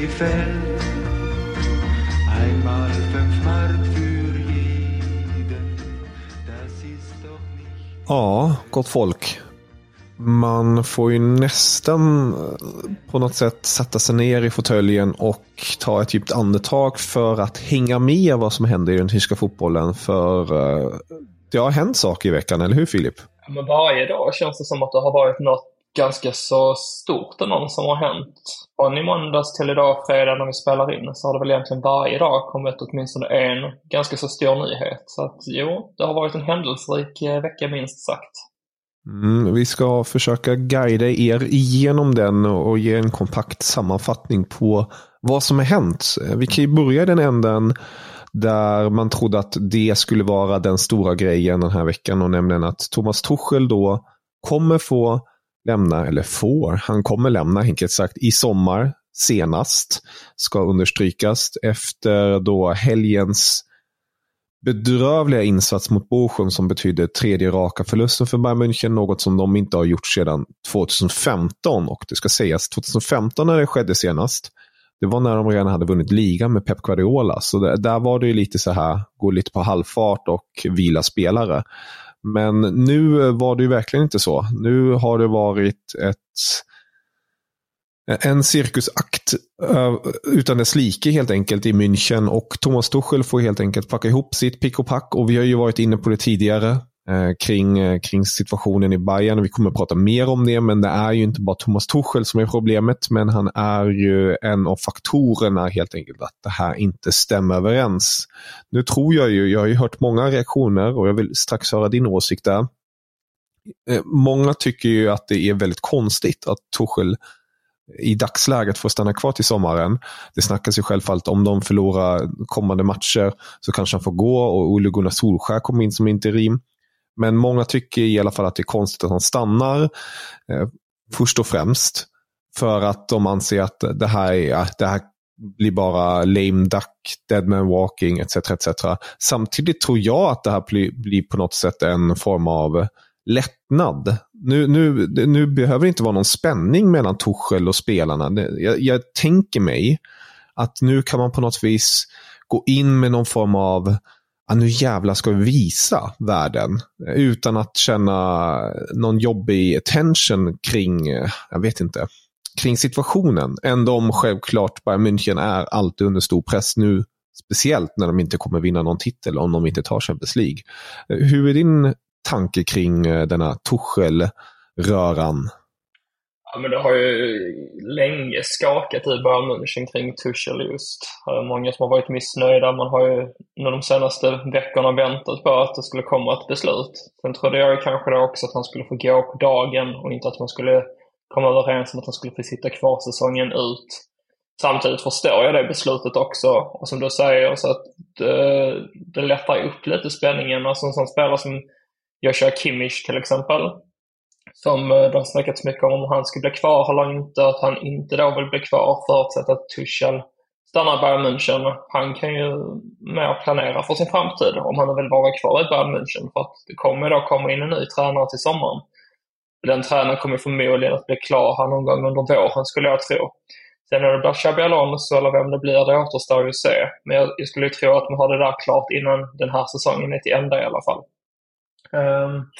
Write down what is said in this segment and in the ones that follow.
gefällt. Einmal fünf Mark für jeden, das ist doch nicht... Ja, gott folk. Man får ju nästan eh, på något sätt sätta sig ner i fåtöljen och ta ett djupt andetag för att hänga med vad som händer i den tyska fotbollen. För eh, det har hänt saker i veckan, eller hur Filip? Men varje dag känns det som att det har varit något ganska så stort ändå som har hänt. Från i måndags till idag, fredag, när vi spelar in, så har det väl egentligen varje dag kommit åtminstone en ganska så stor nyhet. Så att jo, det har varit en händelserik eh, vecka minst sagt. Mm, vi ska försöka guida er igenom den och ge en kompakt sammanfattning på vad som har hänt. Eh, vi kan ju börja i den änden där man trodde att det skulle vara den stora grejen den här veckan och nämligen att Thomas Tuchel då kommer få lämna, eller får, han kommer lämna enkelt sagt i sommar senast, ska understrykas, efter då helgens bedrövliga insats mot Bochum som betyder tredje raka förlusten för Bayern München, något som de inte har gjort sedan 2015. Och det ska sägas, 2015 när det skedde senast, det var när de redan hade vunnit ligan med Pep Guardiola. Så där, där var det ju lite så här, gå lite på halvfart och vila spelare. Men nu var det ju verkligen inte så. Nu har det varit ett en cirkusakt eh, utan dess like helt enkelt i München. Och Thomas Tuchel får helt enkelt packa ihop sitt pick och pack. Och vi har ju varit inne på det tidigare. Eh, kring, eh, kring situationen i Bayern. Vi kommer att prata mer om det men det är ju inte bara Thomas Tuchel som är problemet men han är ju en av faktorerna helt enkelt att det här inte stämmer överens. Nu tror jag ju, jag har ju hört många reaktioner och jag vill strax höra din åsikt där. Eh, många tycker ju att det är väldigt konstigt att Tuchel i dagsläget får stanna kvar till sommaren. Det snackas ju självfallet om de förlorar kommande matcher så kanske han får gå och Ole Gunnar Solskär kommer in som interim. Men många tycker i alla fall att det är konstigt att han stannar. Eh, först och främst för att de anser att det här, är, det här blir bara lame duck, dead man walking etc. etc. Samtidigt tror jag att det här blir, på något sätt en form av lättnad. Nu, nu, nu behöver det inte vara någon spänning mellan Torshäll och spelarna. Jag, jag tänker mig att nu kan man på något vis gå in med någon form av att nu jävlar ska vi visa världen. Utan att känna någon jobbig tension kring, jag vet inte, kring situationen. Ändå om självklart Bayern München är alltid under stor press nu. Speciellt när de inte kommer vinna någon titel om de inte tar Champions League. Hur är din tanke kring eh, denna Tuchel-röran? Men det har ju länge skakat i Bayern München kring Tuchel just. Många som har varit missnöjda. Man har ju under de senaste veckorna väntat på att det skulle komma ett beslut. Sen trodde jag kanske då också att han skulle få gå på dagen och inte att man skulle komma överens om att han skulle få sitta kvar säsongen ut. Samtidigt förstår jag det beslutet också. Och som du säger, så att det, det lättar upp lite spänningen. Alltså en sån spelare som Joshua Kimmich till exempel. Som eh, det har snackats mycket om, om han ska bli kvar eller inte. Att han inte då vill bli kvar förutsatt att Tuchel stannar i Bayern München. Han kan ju mer planera för sin framtid om han vill vara kvar i Bayern München. För att det kommer då komma in en ny tränare till sommaren. Den tränaren kommer förmodligen att bli klar här någon gång under våren skulle jag tro. Sen när det blir Xabi Alonso eller vem det blir, det återstår ju att se. Men jag, jag skulle tro att man har det där klart innan den här säsongen är till ända i alla fall. Um,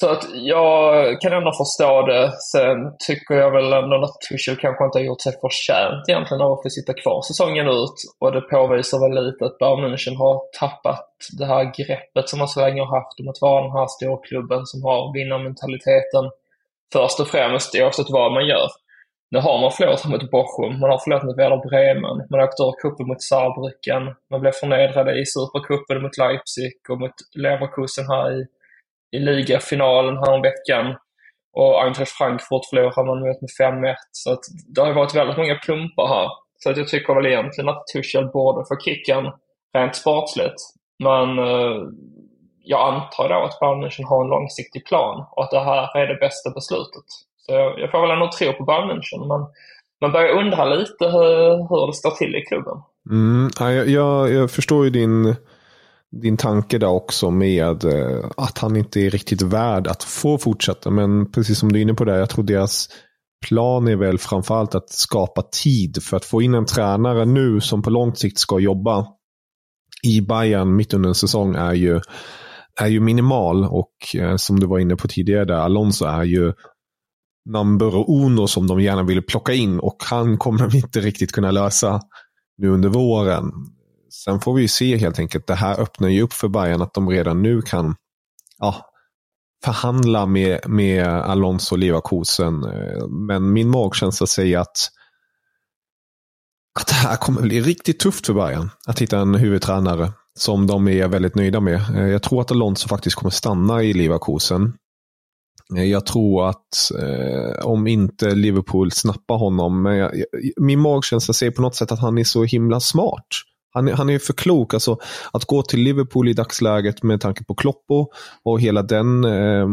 så att jag kan ändå förstå det. Sen tycker jag väl ändå att Tuchel kanske inte har gjort sig förtjänt egentligen av att få sitta kvar säsongen ut. Och det påvisar väl lite att Bayern München har tappat det här greppet som man så länge har haft om att vara den här storklubben som har vinnarmentaliteten först och främst oavsett vad man gör. Nu har man förlorat mot Bochum, man har förlorat mot Werder Bremen, man åkte ur cupen mot Saarbrücken, man blev förnedrade i Supercupen mot Leipzig och mot Leverkusen här i i ligafinalen häromveckan. Och Eintracht Frankfurt förlorar man mot med 5-1. Så att det har varit väldigt många plumpar här. Så att jag tycker väl egentligen att Tuchel borde få kicken rent sportsligt. Men eh, jag antar då att Bayern München har en långsiktig plan och att det här är det bästa beslutet. Så jag, jag får väl ändå tro på Bayern München. Men man börjar undra lite hur, hur det står till i klubben. Mm, jag, jag, jag förstår ju din din tanke där också med eh, att han inte är riktigt värd att få fortsätta. Men precis som du är inne på där, jag tror deras plan är väl framförallt att skapa tid för att få in en tränare nu som på lång sikt ska jobba i Bayern mitt under en säsong är ju, är ju minimal. Och eh, som du var inne på tidigare, där, Alonso är ju number uno som de gärna vill plocka in och han kommer de inte riktigt kunna lösa nu under våren. Sen får vi ju se helt enkelt. Det här öppnar ju upp för Bayern att de redan nu kan ja, förhandla med, med Alonso och Leverkusen. Eh, men min magkänsla säger att, att det här kommer bli riktigt tufft för Bayern. Att hitta en huvudtränare som de är väldigt nöjda med. Eh, jag tror att Alonso faktiskt kommer stanna i Leverkusen. Eh, jag tror att eh, om inte Liverpool snappar honom, men jag, min magkänsla säger på något sätt att han är så himla smart. Han, han är för klok. Alltså, att gå till Liverpool i dagsläget med tanke på Kloppo och hela den, eh,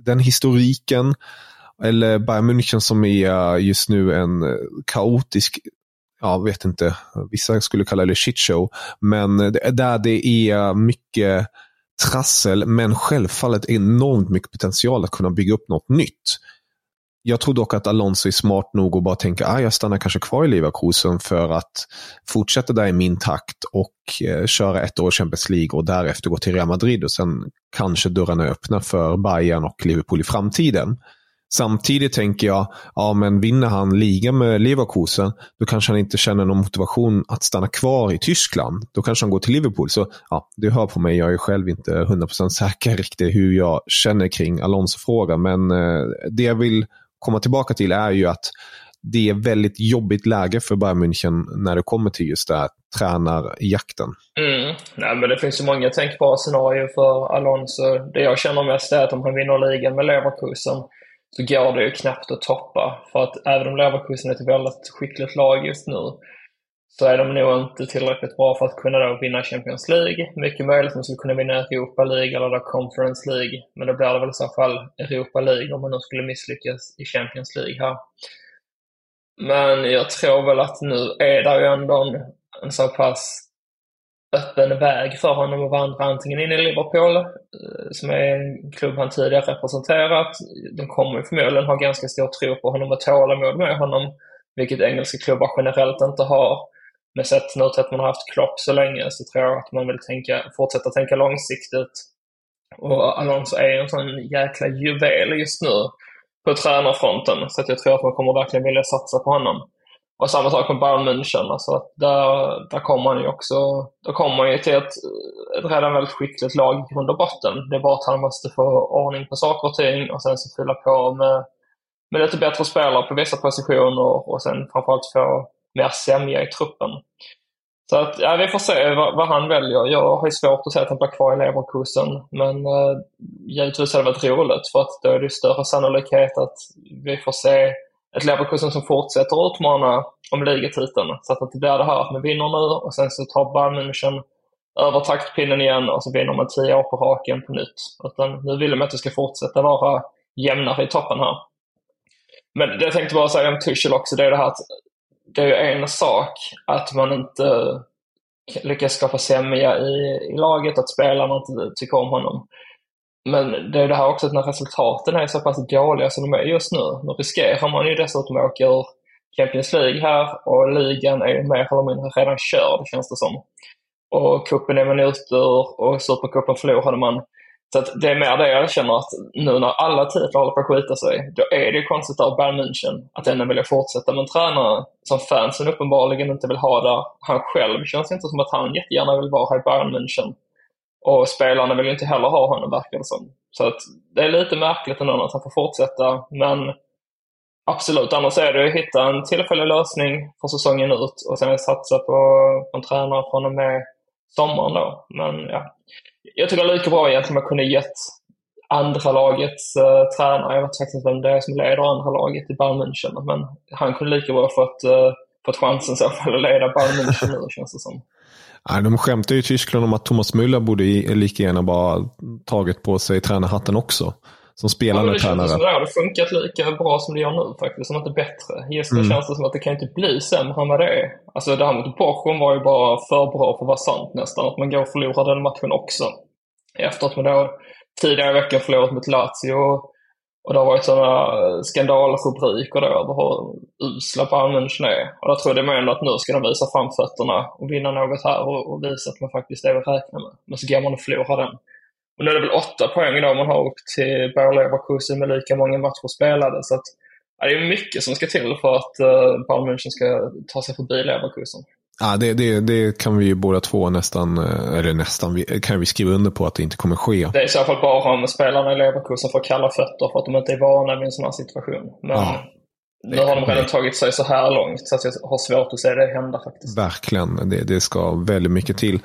den historiken. Eller Bayern München som är just nu en kaotisk jag vet inte, vissa skulle kalla det shitshow, men där det är mycket trassel, men självfallet enormt mycket potential att kunna bygga upp något nytt. Jag tror dock att Alonso är smart nog att bara tänka att ah, jag stannar kanske kvar i Leverkusen för att fortsätta där i min takt och eh, köra ett år Champions League och därefter gå till Real Madrid och sen kanske dörrarna öppna för Bayern och Liverpool i framtiden. Samtidigt tänker jag, ja men vinner han ligan med Leverkusen, då kanske han inte känner någon motivation att stanna kvar i Tyskland. Då kanske han går till Liverpool. Så ja, du hör på mig, jag är själv inte 100% säker riktigt hur jag känner kring Alonso-frågan. Men eh, det jag vill komma tillbaka till är ju att det är väldigt jobbigt läge för Bayern München när det kommer till just det här tränarjakten. Mm. Nej, men det finns ju många tänkbara scenarier för Alonso. Det jag känner mest är att om han vinner ligan med Leverkusen så går det ju knappt att toppa. För att även om Leverkusen är ett väldigt skickligt lag just nu så är de nog inte tillräckligt bra för att kunna då vinna Champions League. Mycket möjligt att de skulle kunna vinna Europa League eller då Conference League. Men då blir det väl i så fall Europa League om man nu skulle misslyckas i Champions League här. Men jag tror väl att nu är det ju ändå en, en så pass öppen väg för honom att vandra antingen in i Liverpool, eh, som är en klubb han tidigare representerat. De kommer förmodligen ha ganska stor tro på honom och tålamod med honom, vilket engelska klubbar generellt inte har. Men sett nu till att man har haft Klopp så länge så tror jag att man vill tänka, fortsätta tänka långsiktigt. Och Alonso är en sån jäkla juvel just nu på tränarfronten. Så att jag tror att man kommer verkligen vilja satsa på honom. Och samma sak med Bayern München. Alltså där, där kommer han ju också där kommer han ju till ett, ett redan väldigt skickligt lag i grund och botten. Det är bara att han måste få ordning på saker och ting och sen så fylla på med, med lite bättre spelare på vissa positioner och sen framförallt få mer sämja i truppen. Så att, ja, vi får se vad, vad, han väljer. Jag har ju svårt att säga att han blir kvar i Leverkusen, men eh, givetvis hade det varit roligt för att då är det större sannolikhet att vi får se ett Leverkusen som fortsätter utmana om ligatiteln. Så att det blir det här att man vinner nu och sen så tar Bayern München över taktpinnen igen och så vinner man tio år på raken på nytt. Utan nu vill de att det ska fortsätta vara jämnare i toppen här. Men det jag tänkte bara säga om Tuchel också, det är det här att det är ju en sak att man inte lyckas skapa sämja i, i laget, att spelarna inte tycker om honom. Men det är det här också att när resultaten är så pass dåliga som de är just nu, då riskerar man ju dessutom att åka ur Champions League här och ligan är ju mer eller mindre redan körd känns det som. Och kuppen är man ute ur och Supercupen förlorade man. Så att det är mer det jag känner att nu när alla titlar håller på att skita sig, då är det ju konstigt av Bayern München att ändå vilja fortsätta med en tränare som fansen uppenbarligen inte vill ha där. Han själv känns inte som att han jättegärna vill vara här i Bayern München. Och spelarna vill ju inte heller ha honom verkar det som. Så att det är lite märkligt ändå att han får fortsätta, men absolut, annars är det att hitta en tillfällig lösning för säsongen ut och sen satsa på, på en tränare från och med sommaren då. Men ja, jag tycker lika bra egentligen att kunna gett andra lagets uh, tränare, jag vet faktiskt vem det är som leder andra laget i Bayern München, men han kunde lika bra fått, uh, fått chansen så fall att leda Bayern München nu känns det som. Nej, de skämtar ju i Tyskland om att Thomas Müller borde lika gärna bara tagit på sig tränarhatten också. Som spelande ja, det tränare. Det hade funkat lika bra som det gör nu faktiskt, om inte bättre. Just nu mm. känns det som att det kan inte bli sämre än vad det är. Alltså det här mot Bochum var ju bara för bra för att vara sant nästan. Att man går och förlorar den matchen också. Efter att man då tidigare i veckan förlorat mot Lazio. Och det har varit sådana skandalrubriker då över hur usla Bayern är. Och då trodde man ändå att nu ska de visa framfötterna och vinna något här och, och visa att man faktiskt är att räkna med. Men så går man och förlorar den. Och nu är det väl åtta poäng idag man har åkt till Bayer Leverkusen med lika många matcher spelade. Så att, ja, det är mycket som ska till för att uh, Bayern München ska ta sig förbi Leverkusen. Ja, det, det, det kan vi ju båda två nästan, eh, eller nästan, kan vi skriva under på att det inte kommer ske. Det är i så fall bara om spelarna i Leverkusen får kalla fötter för att de inte är vana vid en sån här situation. Men ja. Nu har de redan tagit sig så här långt så att jag har svårt att se det hända faktiskt. Verkligen, det, det ska väldigt mycket till.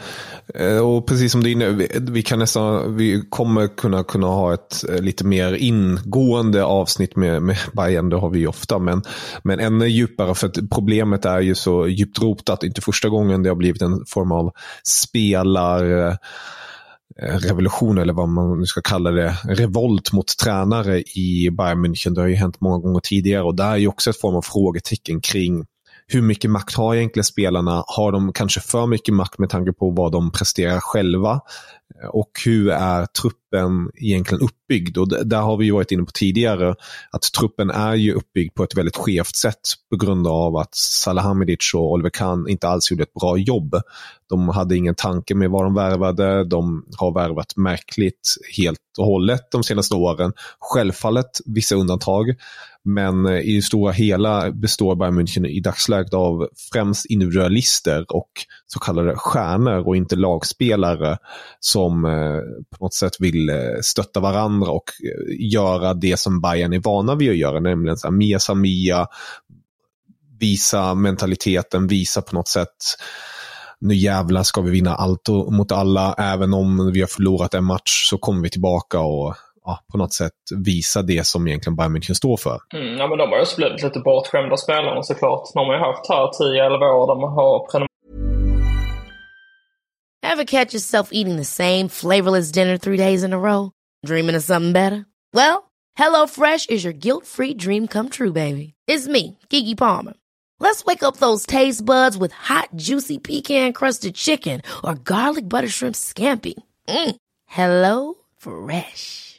Eh, och precis som du är inne, vi, vi, kan nästan, vi kommer kunna, kunna ha ett eh, lite mer ingående avsnitt med, med Bayern, det har vi ju ofta, men, men ännu djupare för att problemet är ju så djupt rotat, inte första gången det har blivit en form av spelar Eh, Eh, revolution eller vad man nu ska kalla det, revolt mot tränare i Bayern München. Det har ju hänt många gånger tidigare och där är ju också ett form av frågetecken kring hur mycket makt har egentligen spelarna? Har de kanske för mycket makt med tanke på vad de presterar själva? Eh, och hur är truppen egentligen uppbyggd? Och där har vi varit inne på tidigare att truppen är ju uppbyggd på ett väldigt skevt sätt på grund av att Salahamidic och Oliver Kahn inte alls gjorde ett bra jobb. De hade ingen tanke med vad de värvade. De har värvat märkligt helt och hållet de senaste åren. Självfallet vissa undantag. Men eh, i det stora hela består Bayern München i dagsläget av främst individualister och så kallade stjärnor och inte lagspelare som eh, på något sätt vill eh, stötta varandra och göra det som Bayern är vana vid att göra, nämligen så här, Mia Samia, visa mentaliteten, visa på något sätt nu jävlar ska vi vinna allt mot alla. Även om vi har förlorat en match så kommer vi tillbaka och ja, på något sätt visa det som egentligen Bayern München står för. Mm, ja, men de har ju också blivit lite bortskämda spelarna såklart. De har ju haft här 10-11 år där man har prenumererat. Have catch yourself eating the same flavorless dinner three days in a row? Dreaming of something better? Well, hello fresh is your guilt free dream come true baby. It's me, Gigi Palmer. Let's wake up those taste buds with hot juicy pecan crusted chicken or garlic butter shrimp scampi. Mm. Hello Fresh.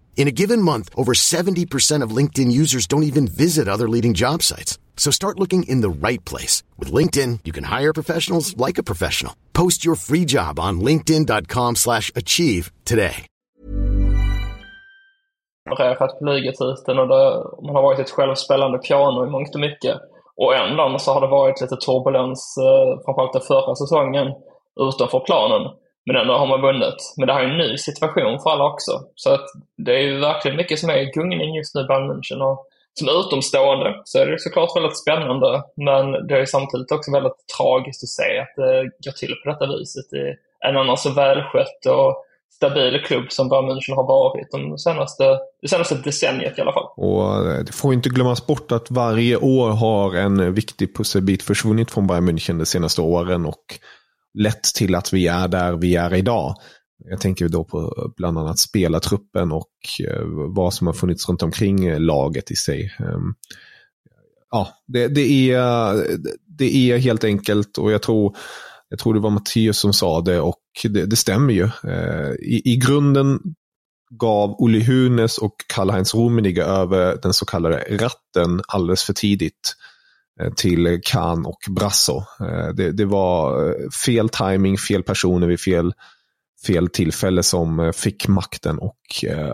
In a given month, over 70% of LinkedIn users don't even visit other leading job sites. So start looking in the right place. With LinkedIn, you can hire professionals like a professional. Post your free job on linkedin.com slash achieve today. För att flyget ut den och det, man har varit ett självspelande piano i mångt och mycket. Och ändå så har det varit lite turbulens, eh, framförallt den förra säsongen, utanför planen. Men ändå har man vunnit. Men det här är en ny situation för alla också. Så att det är ju verkligen mycket som är i gungning just nu bland München. Och som utomstående så är det såklart väldigt spännande. Men det är samtidigt också väldigt tragiskt att se att det går till på detta viset. i en annan så välskött och stabil klubb som Bayern München har varit de senaste, det senaste decenniet i alla fall. Och eh, det får inte glömmas bort att varje år har en viktig pusselbit försvunnit från Bayern München de senaste åren och lett till att vi är där vi är idag. Jag tänker då på bland annat spelartruppen och eh, vad som har funnits runt omkring laget i sig. Ehm, ja, det, det, är, det är helt enkelt och jag tror, jag tror det var Mattias som sa det och det, det stämmer ju. Eh, I, I grunden gav Uli Hunes och Karl-Heinz Rummenigge över den så kallade ratten alldeles för tidigt Eh, till Kahn och Brasso. Eh, det, det, var eh, fel timing, fel personer vid fel, fel tillfälle som fick makten och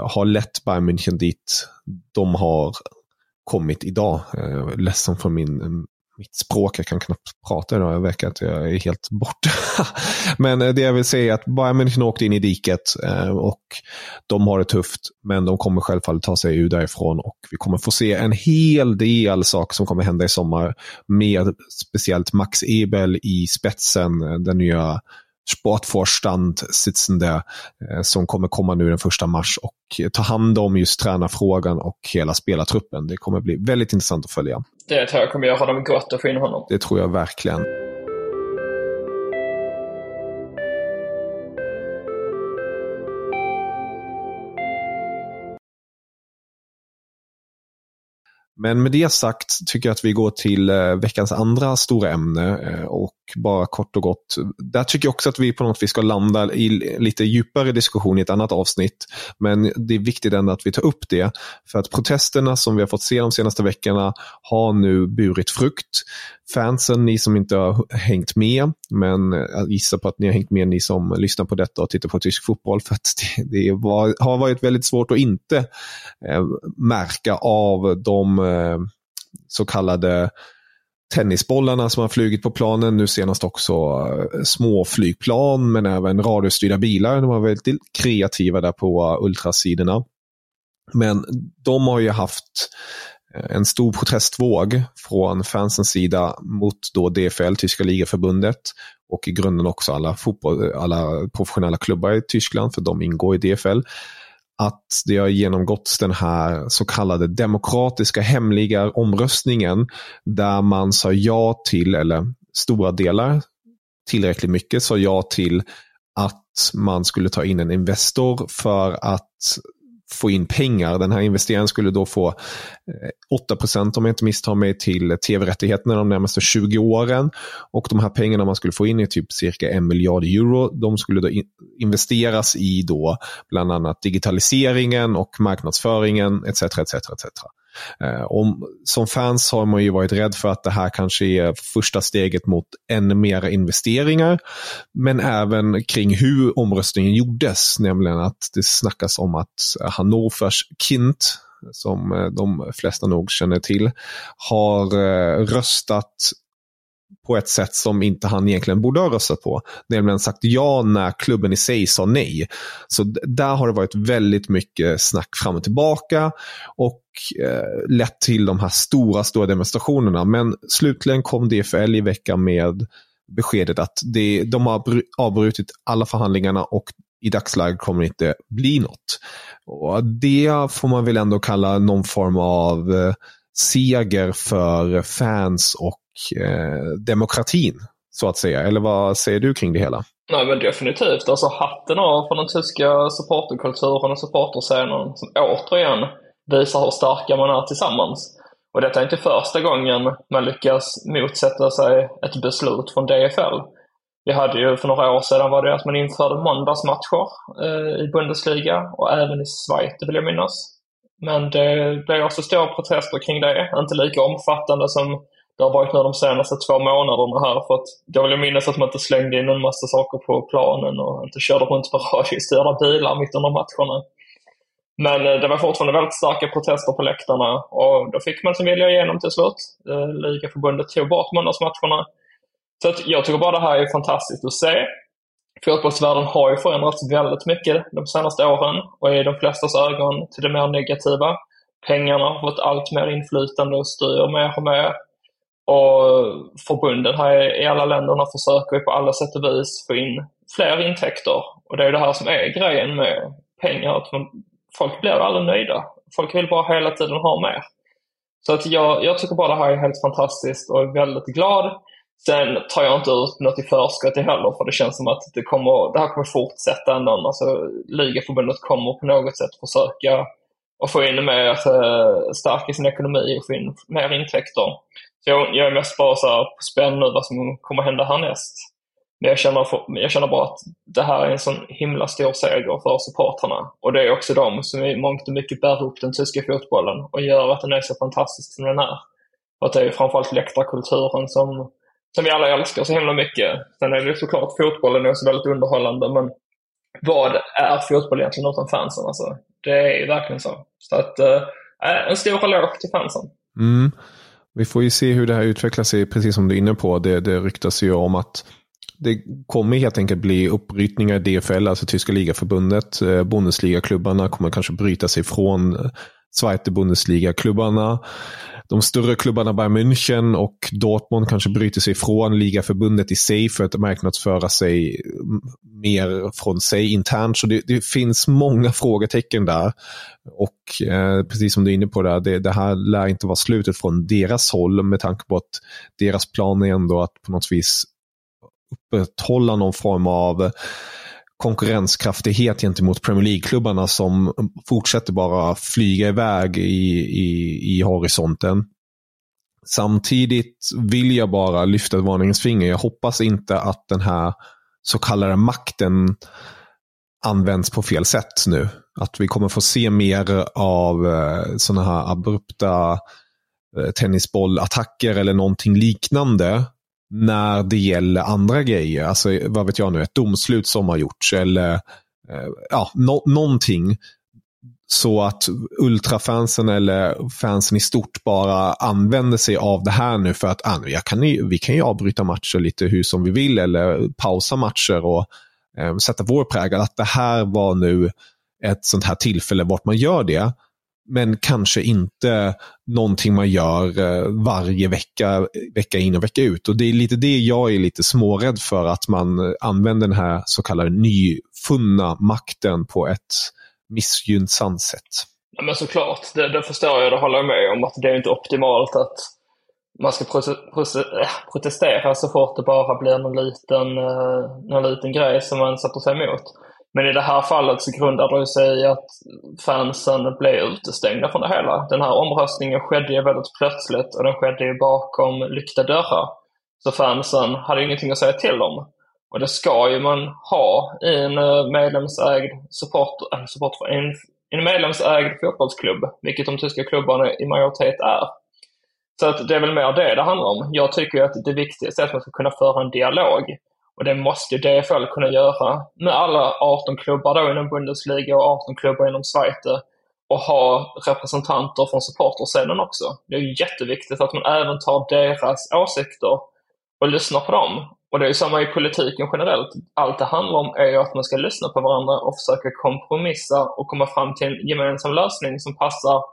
har lett Bayern München dit de har kommit idag. Ledsen för min, mitt språk, jag kan knappt prata idag. Jag verkar att jag är helt borta. men eh, det jag vill säga är att Bayern München åkte in i diket eh, och de har det tufft. Men de kommer självfallet ta sig ur därifrån och vi kommer få se en hel del saker som kommer hända i sommar. Med speciellt Max Ebel i spetsen, eh, den nya sportvorstand sitzande eh, som kommer komma nu den första mars och ta hand om just tränarfrågan och hela spelartruppen. Det kommer bli väldigt intressant att följa. Det tror jag kommer göra dem gott att få in honom. Det tror jag verkligen. Men med det sagt tycker jag att vi går till eh, veckans andra stora ämne eh, och bara kort och gott. Där tycker jag också att vi på något vis ska landa i lite djupare diskussion i ett annat avsnitt. Men det är viktigt ändå att vi tar upp det. För att protesterna som vi har fått se de senaste veckorna har nu burit frukt. Fansen, ni som inte har hängt med, men jag gissar på att ni har hängt med, ni som lyssnar på detta och tittar på tysk fotboll, för att det, var, har varit väldigt svårt att inte eh, märka av de eh, så kallade tennisbollarna som har flugit på planen. Nu senast också eh, små flygplan men även radiostyrda bilar. De var väldigt kreativa där på eh, ultrasidorna. Men de har ju haft eh, en stor protestvåg från fansens sida mot då DFL, Tyska ligaförbundet, och i grunden också alla, fotboll, alla professionella klubbar i Tyskland, för de ingår i DFL att det har genomgått den här så kallade demokratiska hemliga omröstningen där man sa ja till, eller stora delar, tillräckligt mycket sa ja till att man skulle ta in en Investor för att få in pengar. Den här investeraren skulle då få eh, 8% om jag inte misstar mig till tv-rättigheterna de närmaste 20 åren. Och de här pengarna man skulle få in är typ cirka en miljard euro. De skulle då investeras i då bland annat digitaliseringen och marknadsföringen etc. etc, etc. Eh, om, som fans har man ju varit rädd för att det här kanske är första steget mot ännu mera investeringar. Men även kring hur omröstningen gjordes, nämligen att det snackas om att eh, Hannovers Kint, som eh, de flesta nog känner till, har röstat på ett sätt som inte han egentligen borde ha röstat på. Nämligen sagt ja när klubben i sig sa nej. Så där har det varit väldigt mycket snack fram och tillbaka och eh, lett till de här stora, stora demonstrationerna. Men slutligen kom DFL i veckan med beskedet att det, de har avbrutit alla förhandlingarna och i dagsläget kommer det inte bli något. Och det får man väl ändå kalla någon form av eh, seger för fans och eh, demokratin, så att säga. Eller vad säger du kring det hela? Nej men definitivt. Alltså hatten av för den tyska supporterkulturen och supporterscenen som återigen visar hur starka man är tillsammans. Och detta är inte första gången man lyckas motsätta sig ett beslut från DFL. Vi hade ju för några år sedan var det att man införde måndagsmatcher eh, i Bundesliga och även i Schweiz, vill jag minnas. Men det blev också alltså stora protester kring det. Inte lika omfattande som det har varit nu de senaste två månaderna här. För att jag vill minnas att man inte slängde in en massa saker på planen och inte körde runt med radiostyrda bilar mitt under matcherna. Men eh, det var fortfarande väldigt starka protester på läktarna och då fick man sin vilja igenom till slut. Eh, Ligaförbundet tog bort måndagsmatcherna. Så att jag tycker bara det här är fantastiskt att se. Fotbollsvärlden har ju förändrats väldigt mycket de senaste åren och i de flestas ögon till det mer negativa. Pengarna har fått allt mer inflytande och styr mer och mer. Och förbunden här i alla länderna försöker på alla sätt och vis få in fler intäkter. Och det är det här som är grejen med pengar, att man, folk blir aldrig nöjda. Folk vill bara hela tiden ha mer. Så att jag, jag tycker bara det här är helt fantastiskt och är väldigt glad. Sen tar jag inte ut något i förskott heller för det känns som att det, kommer, det här kommer fortsätta ändå. Alltså, Ligaförbundet kommer på något sätt försöka att få in mer, eh, äh, stärka sin ekonomi och få in mer intäkter. Så jag, jag är mest bara så på spänn nu vad som kommer hända härnäst. Men jag känner, för, jag känner bara att det här är en sån himla stor seger för supportrarna. Och det är också de som i mångt och mycket bär upp den tyska fotbollen och gör att den är så fantastisk som den är. Och att det är framförallt läktarkulturen som, som vi alla älskar så himla mycket. Sen är det såklart fotbollen är också väldigt underhållande, men vad är fotboll egentligen utan fansen? Alltså, det är ju verkligen så. Så att, eh, eh, en stor eloge till fansen. Mm. Vi får ju se hur det här utvecklar sig, precis som du är inne på. Det, det ryktas ju om att det kommer helt enkelt bli uppbrytningar i DFL, alltså tyska ligaförbundet. Eh, Bundesliga-klubbarna kommer kanske bryta sig från eh, Zweite Bundesliga-klubbarna. De större klubbarna Bayern München och Dortmund kanske bryter sig från ligaförbundet i sig för att marknadsföra sig mer från sig internt. Så det, det finns många frågetecken där. Och eh, precis som du är inne på, där, det, det här lär inte vara slutet från deras håll med tanke på att deras plan är ändå att på något vis upprätthålla någon form av konkurrenskraftighet gentemot Premier League-klubbarna som fortsätter bara flyga iväg i, i, i horisonten. Samtidigt vill jag bara lyfta ett varningens finger. Jag hoppas inte att den här så kallade makten används på fel sätt nu. Att vi kommer få se mer av eh, sådana här abrupta eh, tennisbollattacker eller någonting liknande när det gäller andra grejer. Alltså, vad vet jag nu, ett domslut som har gjorts eller eh, ja, no någonting. Så att ultrafansen eller fansen i stort bara använder sig av det här nu för att ah, jag kan, vi kan ju avbryta matcher lite hur som vi vill eller pausa matcher och eh, sätta vår prägel. Att det här var nu ett sånt här tillfälle vart man gör det men kanske inte någonting man gör eh, varje vecka, vecka in och vecka ut. Och Det är lite det jag är lite smårädd för, att man använder den här så kallade nyfunna makten på ett missgynnsamt sätt. Ja, men såklart, det, det förstår jag, det håller jag med om, att det är inte optimalt att man ska eh, protestera så fort det bara blir någon liten, eh, någon liten grej som man sätter sig emot. Men i det här fallet så grundar det sig i att fansen blev utestängda från det hela. Den här omröstningen skedde ju väldigt plötsligt och den skedde ju bakom lyckta dörrar. Så fansen hade ingenting att säga till om. Och det ska ju man ha i en eh, medlemsägd support, äh, support för en, en medlemsägd fotbollsklubb, vilket de tyska klubbarna i majoritet är. Så att det är väl mer det det handlar om. Jag tycker att det viktigaste är att man ska kunna föra en dialog. Och det måste ju DFL kunna göra med alla 18 klubbar då inom Bundesliga och 18 klubbar inom Zweite och ha representanter från supporterscenen också. Det är ju jätteviktigt att man även tar deras åsikter och lyssnar på dem. Och det är ju samma i politiken generellt. Allt det handlar om är ju att man ska lyssna på varandra och försöka kompromissa och komma fram till en gemensam lösning som passar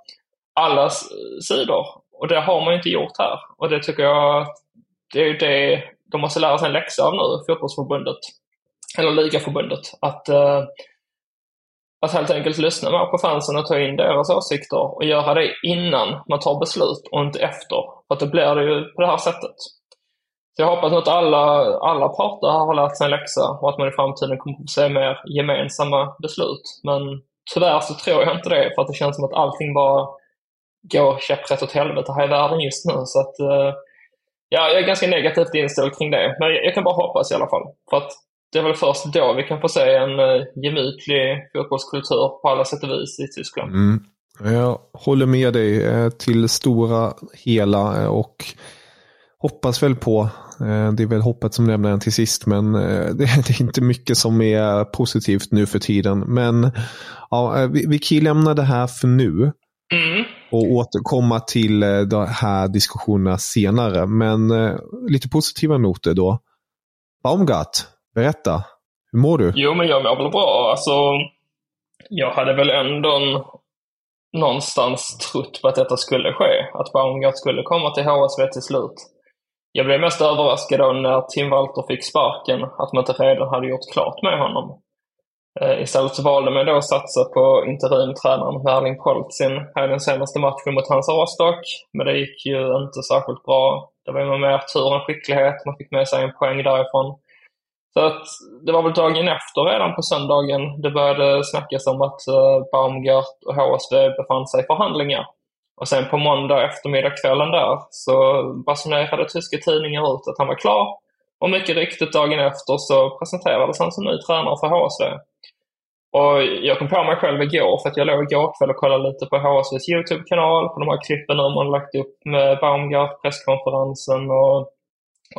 allas sidor. Och det har man ju inte gjort här. Och det tycker jag, att, det är ju det de måste lära sig en läxa av nu, fotbollsförbundet, eller ligaförbundet, att, eh, att helt enkelt lyssna mer på fansen och ta in deras åsikter och göra det innan man tar beslut och inte efter. För att då blir det ju på det här sättet. Så jag hoppas att alla, alla parter har lärt sig en läxa och att man i framtiden kommer att se mer gemensamma beslut. Men tyvärr så tror jag inte det, för att det känns som att allting bara går käpprätt åt helvete här i världen just nu. Så att, eh, ja, jag är ganska negativt inställd kring det. Men jag, kan bara hoppas i alla fall. För att det är väl först då vi kan få se en uh, gemytlig fotbollskultur på alla sätt och vis i Tyskland. Mm. Jag håller med dig eh, till stora hela eh, och hoppas väl på, det är väl hoppet som lämnar en till sist, men det är inte mycket som är positivt nu för tiden. Men ja, vi, kan lämna det här för nu. Mm och återkomma till eh, de här diskussionerna senare. Men eh, lite positiva noter då. Baumgart, berätta. Hur mår du? Jo, men jag mår väl bra. Alltså, jag hade väl ändå någonstans trott på att detta skulle ske. Att Baumgart skulle komma till HSV till slut. jag blev mest överraskad då när Tim Walter fick sparken, att man inte redan hade gjort klart med honom. Eh, Istället så valde man då att satsa på interimtränaren Erling Poltzin här i den senaste matchen mot Hansa Rostock. Men det gick ju inte särskilt bra. Det var ju mer tur än skicklighet. Man fick med sig en poäng därifrån. Så att det var väl dagen efter redan på söndagen det började snackas om att eh, Baumgart och HSV befann sig i förhandlingar. Och sen på måndag eftermiddag kvällen där så basunerade tyska tidningar ut att han var klar. Och mycket riktigt dagen efter så presenterades han som ny tränare för HSV. Och jag kom på mig själv igår för att jag låg igår kväll och kollade lite på HSVs YouTube-kanal, på de här klippen nu man lagt upp med Baumgart, presskonferensen och,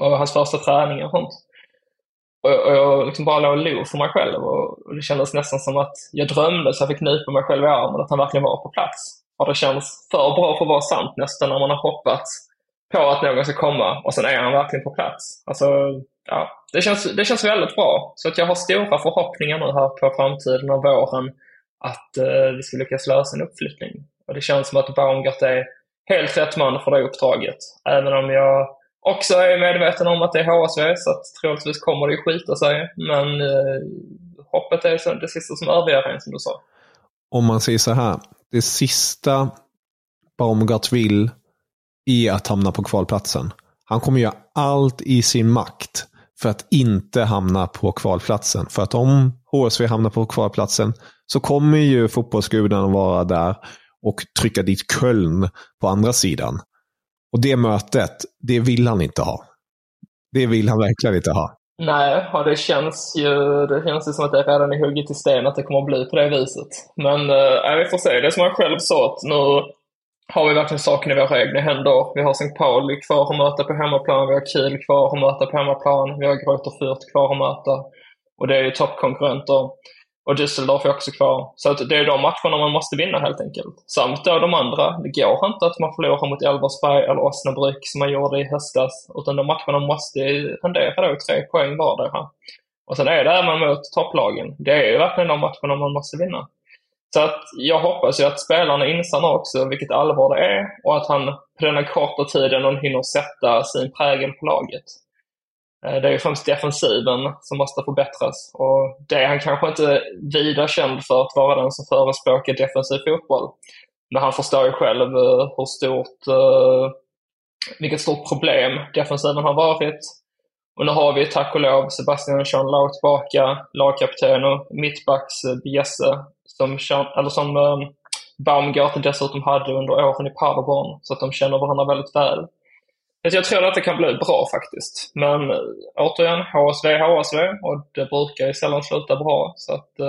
och hans första träningar och sånt. Och, och jag liksom bara låg och log för mig själv och, och, det kändes nästan som att jag drömde så jag fick nypa mig själv i armen att han verkligen var på plats. Och det känns för bra för att vara sant nästan när man har hoppats på att någon ska komma och sen är han verkligen på plats. Alltså, ja, det, känns, det känns väldigt bra. Så att jag har stora förhoppningar nu här på framtiden och våren att eh, vi ska lyckas lösa en uppflyttning. Och det känns som att Baumgart är helt rätt man för det uppdraget. Även om jag också är medveten om att det är HSV, så att troligtvis kommer det ju skita sig. Men eh, hoppet är det sista som överger en, som du sa. Om man säger så här, det sista Baumgart vill är att hamna på kvalplatsen. Han kommer göra allt i sin makt för att inte hamna på kvalplatsen. För att om HSV hamnar på kvalplatsen så kommer ju fotbollsgudarna vara där och trycka dit Köln på andra sidan. Och det mötet, det vill han inte ha. Det vill han verkligen inte ha. Nej, och det känns ju det känns ju som att det redan är hugget i sten att det kommer att bli på det viset. Men äh, vi får se. Det är som han själv sa, att nu har vi verkligen saken i våra egna händer. Vi har St. Pauli kvar att möta på hemmaplan, vi har Kiel kvar att möta på hemmaplan, vi har Greuther Fürth kvar att möta. Och det är ju toppkonkurrenter. Och Düsseldorf är också kvar. Så att det är de matcherna man måste vinna helt enkelt. Samt då de andra. Det går inte att man förlorar mot Elversberg eller Osnabrück som man gjorde i höstas. Utan de matcherna måste rendera då tre poäng vardera. Och sen är det även mot topplagen. Det är ju verkligen de matcherna man måste vinna. Så att jag hoppas ju att spelarna inser nu också vilket allvar det är och att han på denna korta tiden hinner sätta sin prägel på laget. Eh, det är ju främst defensiven som måste förbättras och det är han kanske inte vida känd för att vara den som förespråkar defensiv fotboll. Men han förstår ju själv eh, hur stort, eh, vilket stort problem defensiven har varit. Och nu har vi tack och lov Sebastian Jean Lau tillbaka, lagkapten och mittbacks Biesse som, eller som Baumgart dessutom hade under åren i Paderborn. Så att de känner varandra väldigt väl. Jag tror att det kan bli bra faktiskt. Men eh, återigen, HSV är HSV och det brukar ju sällan sluta bra. Så att uh,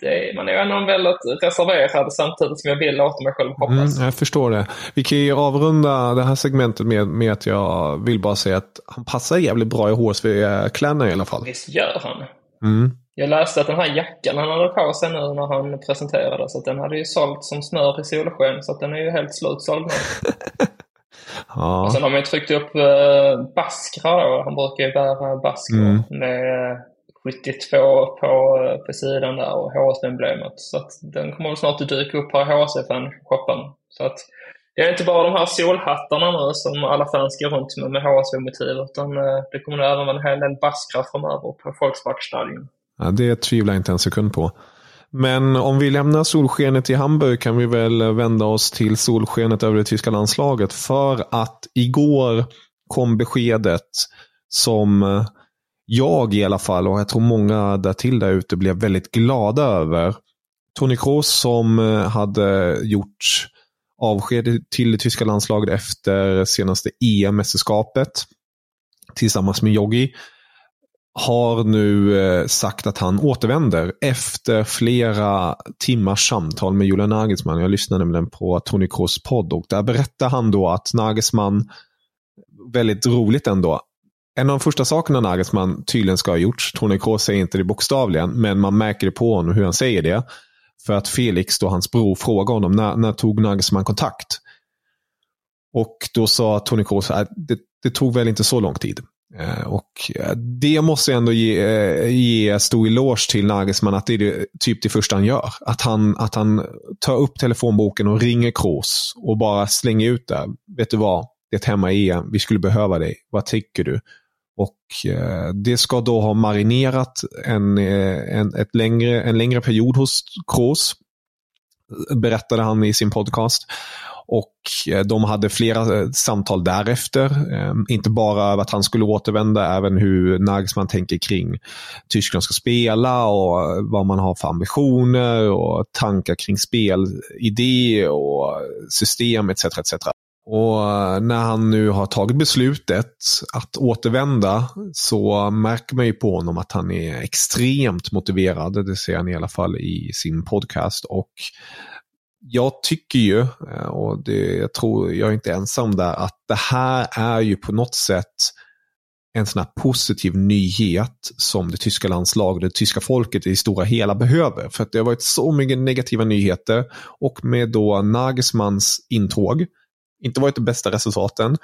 det, man är ändå väldigt reserverad samtidigt som jag vill låta mig själv hoppas. Mm, jag förstår det. Vi kan ju avrunda det här segmentet med, med att jag vill bara säga att han passar jävligt bra i HSV-kläderna i alla fall. Visst gör han. Mm. Jag läste att den här jackan han hade på sig nu när han presenterade, så att den hade ju sålt som smör i solsken. Så att den är ju helt slutsåld nu. Ja. Och sen har man ju tryckt upp eh, baskrar då. Han brukar ju bära baskrar Mm. med 72 på, eh, på sidan där och HSV-emblemet. Så att den kommer väl snart att dyka upp här i HSV-fan-shoppen. Så att det är inte bara de här solhattarna nu som alla fans går runt med med HSV-motiv utan eh, det kommer nog även vara en hel del baskrar framöver på Volkswagenstadion. Ja, det tvivlar jag inte en sekund på. Men om vi lämnar solskenet i Hamburg kan vi väl vända oss till solskenet över det tyska landslaget. För att igår kom beskedet som eh, jag i alla fall, och jag tror många där till där ute blev väldigt glada över. Toni Kroos som eh, hade gjort avsked till det tyska landslaget efter senaste EM-mästerskapet tillsammans med Joggi har nu eh, sagt att han återvänder efter flera timmars samtal med Julian Nagelsmann. Jag lyssnade nämligen på Tony Kroos podd och där berättar han då att Nagelsmann, väldigt roligt ändå, en av de första sakerna Nagelsmann tydligen ska ha gjort, Tony Kroos säger inte det bokstavligen, men man märker det på honom hur han säger det. För att Felix, då hans bror, frågar honom när, när tog Nagelsmann kontakt? Och då sa Tony Kroos att det, det tog väl inte så lång tid. Eh, och eh, det måste jag ändå ge, eh, ge stor eloge till Nagelsmann att det är det, typ det första han gör. Att han, att han tar upp telefonboken och ringer Kroos och bara slänger ut det. Vet du vad? det är ett hemma-EM. Vi skulle behöva dig. Vad tycker du? Och det ska då ha marinerat en, en, ett längre, en längre period hos Kroos, berättade han i sin podcast. Och eh, de hade flera eh, samtal därefter. Ehm, inte bara att han skulle återvända, även hur Nagelsmann tänker kring Tyskland ska spela och eh, vad man har för ambitioner och tankar kring spelidé och system etc. etc. Och när han nu har tagit beslutet att återvända så märker man ju på honom att han är extremt motiverad. Det ser han i alla fall i sin podcast. Och jag tycker ju, eh, och det, jag tror jag är inte ensam där, att det här är ju på något sätt en sån här positiv nyhet som det tyska landslaget, det tyska folket i det stora hela behöver. För att det har varit så mycket negativa nyheter och med då Nagelsmans intåg, inte varit de bästa resultaten,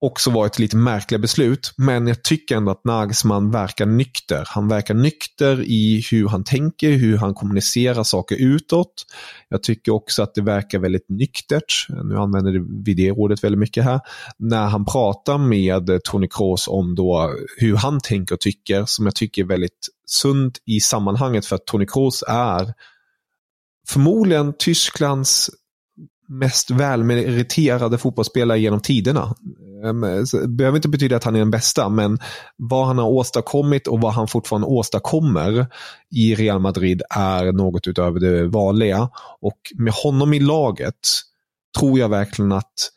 också varit lite märkliga beslut. Men jag tycker ändå att Nagelsmann verkar nykter. Han verkar nykter i hur han tänker, hur han kommunicerar saker utåt. Jag tycker också att det verkar väldigt nyktert. Nu använder vi det ordet väldigt mycket här. När han pratar med Tony Kroos om då hur han tänker och tycker, som jag tycker är väldigt sunt i sammanhanget för att Tony Kroos är förmodligen Tysklands mest välmeriterade fotbollsspelare genom tiderna. Ehm, det behöver inte betyda att han är den bästa, men vad han har åstadkommit och vad han fortfarande åstadkommer i Real Madrid är något utöver det vanliga. Och med honom i laget tror jag verkligen att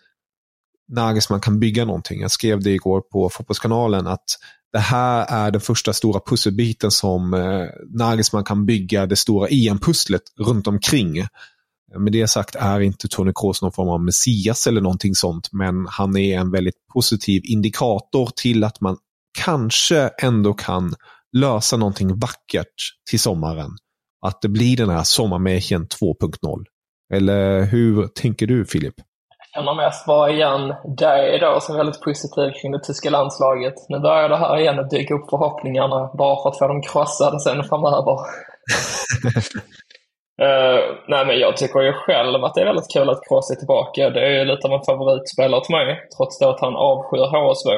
Nagelsmann kan bygga någonting. Jag skrev det igår på Fotbollskanalen att det här är den första stora pusselbiten som eh, Nagelsmann kan bygga det stora EM-pusslet runt omkring. Med det sagt är inte Tony Kroos någon form av messias eller någonting sånt, men han är en väldigt positiv indikator till att man kanske ändå kan lösa någonting vackert till sommaren. Att det blir den här sommarmärken 2.0. Eller hur tänker du Filip? Jag kan mest vara igen dig då som väldigt positiv kring det tyska landslaget. Nu börjar det här igen att dyka upp förhoppningarna bara för att få dem krossade sen framöver. Uh, nej men jag tycker ju själv att det är väldigt kul att Kroos är tillbaka. Det är ju lite av en favoritspelare till mig, trots då att han avskyr HSV.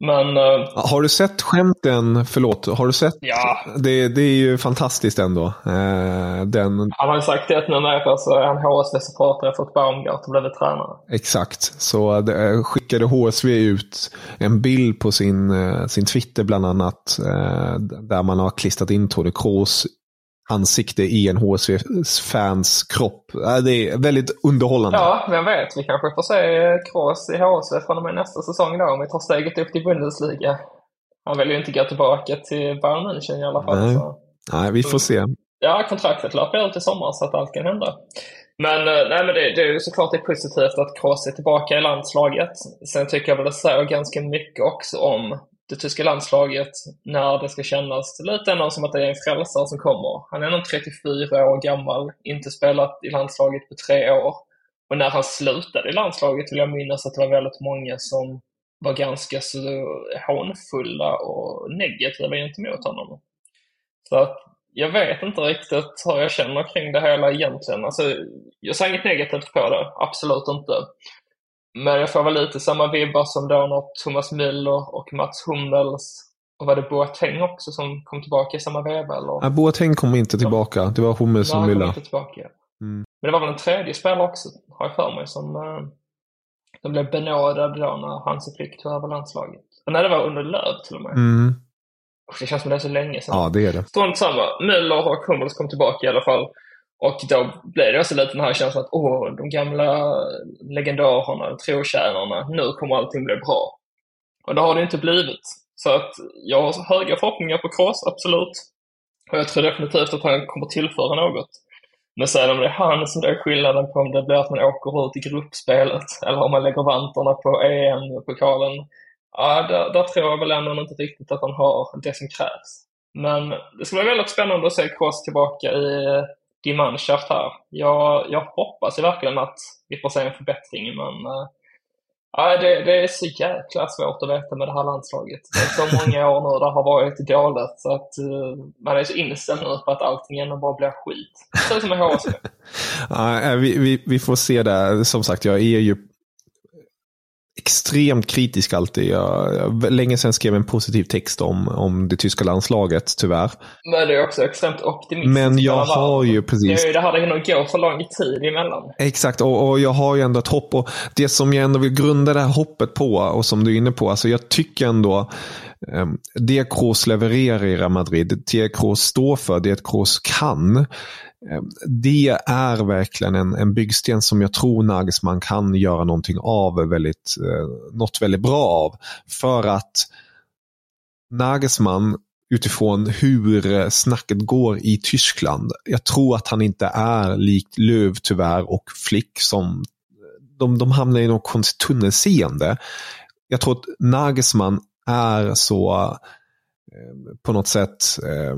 Men... Uh, har du sett skämten, förlåt, har du sett? Ja. Det, det är ju fantastiskt ändå. Uh, den... Han har ju sagt det att numera så är han HSV-supporter efter att Baumgart och blivit tränare. Exakt, så det, skickade HSV ut en bild på sin, sin Twitter bland annat, där man har klistrat in Tony Kroos ansikte i en HSV-fans kropp. Det är väldigt underhållande. Ja, vem vet. Vi kanske får se Kroos i HSV från och med nästa säsong då, om vi tar steget upp till Bundesliga. Han vill ju inte gå tillbaka till Bayern München i alla fall. Nej, så. nej vi får se. Ja, kontraktet löper ut i sommar så att allt kan hända. Men, eh, nej, men det, det är ju såklart det är positivt att Kroos är tillbaka i landslaget. Sen tycker jag väl det säger ganska mycket också om det tyska landslaget när det ska kännas lite ändå som att det är en frälsare som kommer. Han är ändå 34 år gammal, inte spelat i landslaget på tre år. Och när han slutade i landslaget vill jag minnas att det var väldigt många som var ganska så hånfulla och negativa gentemot honom. Så att jag vet inte riktigt hur jag känner kring det hela egentligen. Alltså, jag säger inget negativt på det, absolut inte. Men jag får väl lite samma vibbar som då när Thomas Müller och Mats Hummels och var det Boateng också som kom tillbaka i samma veva? Eller? Ja, Boateng kom inte tillbaka. Det var Hummels och Müller. inte tillbaka. Mm. Men det var väl en tredje spelare också, har jag för mig, som de blev benådade då när Hansi Flick tog över landslaget. Nej, det var under Löv till och med. Mm. Det känns som det är så länge sedan. Ja, det är det. Strunt samma. Müller och Hummels kom tillbaka i alla fall. Och då blir det också lite den här känslan att åh, de gamla legendarerna, trotjänarna, nu kommer allting bli bra. Och det har det inte blivit. Så att jag har höga förhoppningar på Kroos, absolut. Och jag tror definitivt att han kommer tillföra något. Men sen om det är han som är skillnaden på om det blir att man åker ut i gruppspelet eller om man lägger vantarna på EM-pokalen. Ja, där, där tror jag väl ändå inte riktigt att han har det som krävs. Men det skulle vara väldigt spännande att se Kroos tillbaka i Die Mannschaft här. Jag, jag hoppas ju verkligen att vi får se en förbättring, men äh, det, det, är så jäkla svårt att veta med det här landslaget. Det är så många år nu det har varit dåligt, så att uh, man är så inställd nu på att allting ändå bara blir skit. Så som med HSV. ja, eh, vi, vi, vi får se det. Som sagt, jag är ju extremt kritisk alltid. Jag, jag, länge sedan skrev en positiv text om, om det tyska landslaget, tyvärr. Men det är också extremt optimistiskt. Men jag har ju precis... Det ju det det hinner gå för lång tid emellan. Exakt, och, och jag har ju ändå ett hopp. Och det som jag ändå vill grunda det här hoppet på, och som du är inne på, alltså jag tycker ändå eh, det Kroos levererar i Real Madrid, det Kroos står för, det Kroos kan, Ehm, Ehm, det är verkligen en, en byggsten som jag tror Nagelsmann kan göra någonting av, väldigt, eh, något väldigt bra av. För att Nagelsmann utifrån hur eh, snacket går i Tyskland. Jag tror att han inte är likt Löv tyvärr och Flick som de, de hamnar i något konstigt tunnelseende. Jag tror att Nagelsmann är så Eh, på något sätt eh,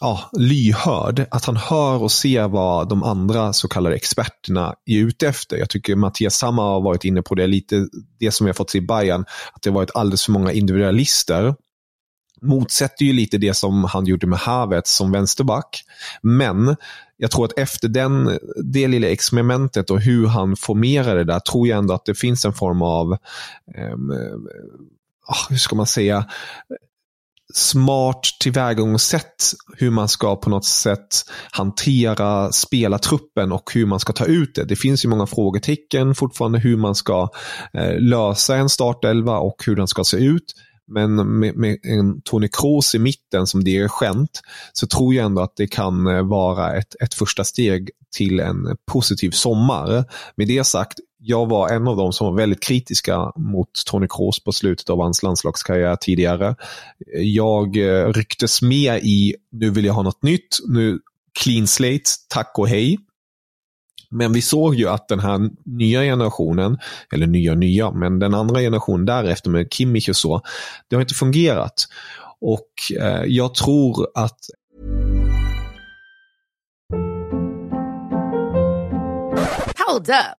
ja, lyhörd. Att han hör och ser vad de andra så kallade experterna är ute efter. Jag tycker Mattias Samma har varit inne på det, lite det som vi har fått se i Bayern, att det har varit alldeles för många individualister. Motsätter ju lite det som han gjorde med Havertz som vänsterback. Men jag tror att efter den, det lilla experimentet och hur han formerar det där, tror jag ändå att det finns en form av, ehm, eh, ah, hur ska man säga, smart tillvägagångssätt hur man ska på något sätt hantera spelartruppen och hur man ska ta ut det. Det finns ju många frågetecken fortfarande hur man ska eh, lösa en startelva och hur den ska se ut. Men med, med en Tony Kroos i mitten som dirigent så tror jag ändå att det kan eh, vara ett, ett första steg till en positiv sommar. Med det sagt, jag var en av dem som var väldigt kritiska mot Tony Kroos på slutet av hans landslagskarriär tidigare. Jag eh, rycktes med i, nu vill jag ha något nytt, nu clean slate, tack och hej. Men vi såg ju att den här nya generationen, eller nya nya, men den andra generationen därefter med Kimmich och så, det har inte fungerat. Och eh, jag tror att Hold up.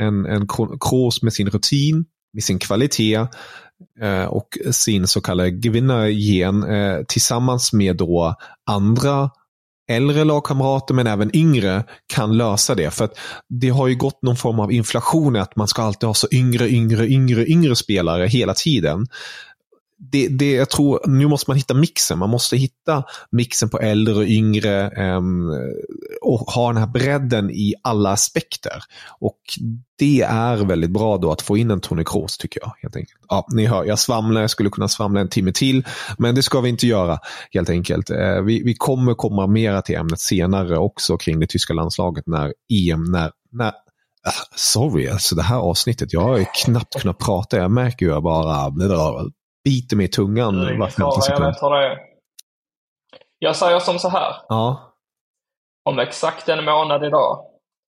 en, en kurs med sin rutin, med sin kvalitet eh, och sin så kallade vinnargen eh, tillsammans med då andra äldre lagkamrater men även yngre kan lösa det. För att det har ju gått någon form av inflation att man ska alltid ha så yngre, yngre, yngre, yngre spelare hela tiden det, det, jag tror, nu måste man hitta mixen. Man måste hitta mixen på äldre och yngre um, och ha den här bredden i alla aspekter. Och det är väldigt bra då att få in en Tony Kroos tycker jag. helt enkelt. Ja, ni hör, jag svamlar, jag skulle kunna svamla en timme till, men det ska vi inte göra helt enkelt. Uh, vi, vi kommer komma mera till ämnet senare också kring det tyska landslaget när EM, när, när ah, Sorry, alltså det här avsnittet, jag har ju knappt kunnat prata. Jag märker ju jag bara biter mig i tungan var femte sekund. Jag vet vad det är. Jag säger som så här. Ja. Om exakt en månad idag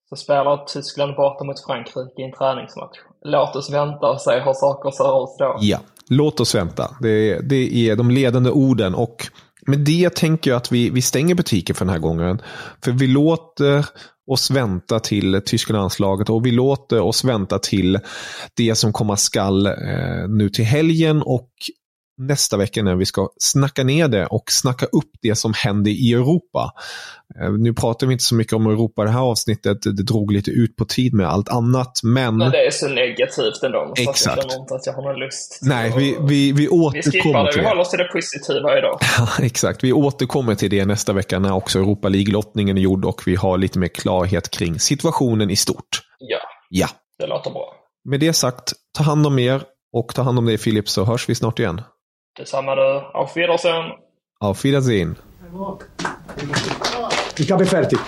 så spelar Tyskland borta mot Frankrike i en träningsmatch. Låt oss vänta och se hur saker ser ut då. Ja, låt oss vänta. Det, det är de ledande orden och med det tänker jag att vi, vi stänger butiken för den här gången. För vi låter oss vänta till tyska landslaget och vi låter oss vänta till det som komma skall eh, nu till helgen och nästa vecka när vi ska snacka ner det och snacka upp det som händer i Europa. Eh, nu pratar vi inte så mycket om Europa det här avsnittet, det drog lite ut på tid med allt annat, men... Men det är så negativt ändå, så Exakt. jag känner inte att jag har någon lust. Nej, vi, vi, vi återkommer Vi skippar det, till vi det. håller oss till det positiva idag. Exakt. Vi återkommer till det nästa vecka när också Europa League-lottningen är gjord och vi har lite mer klarhet kring situationen i stort. Ja, Ja, det låter bra. med det sagt, ta hand om er och ta hand om dig Filip så hörs vi snart igen. Detsamma du. Auf Wiedersehen. Auf Wiedersehen. Ich habe fertig.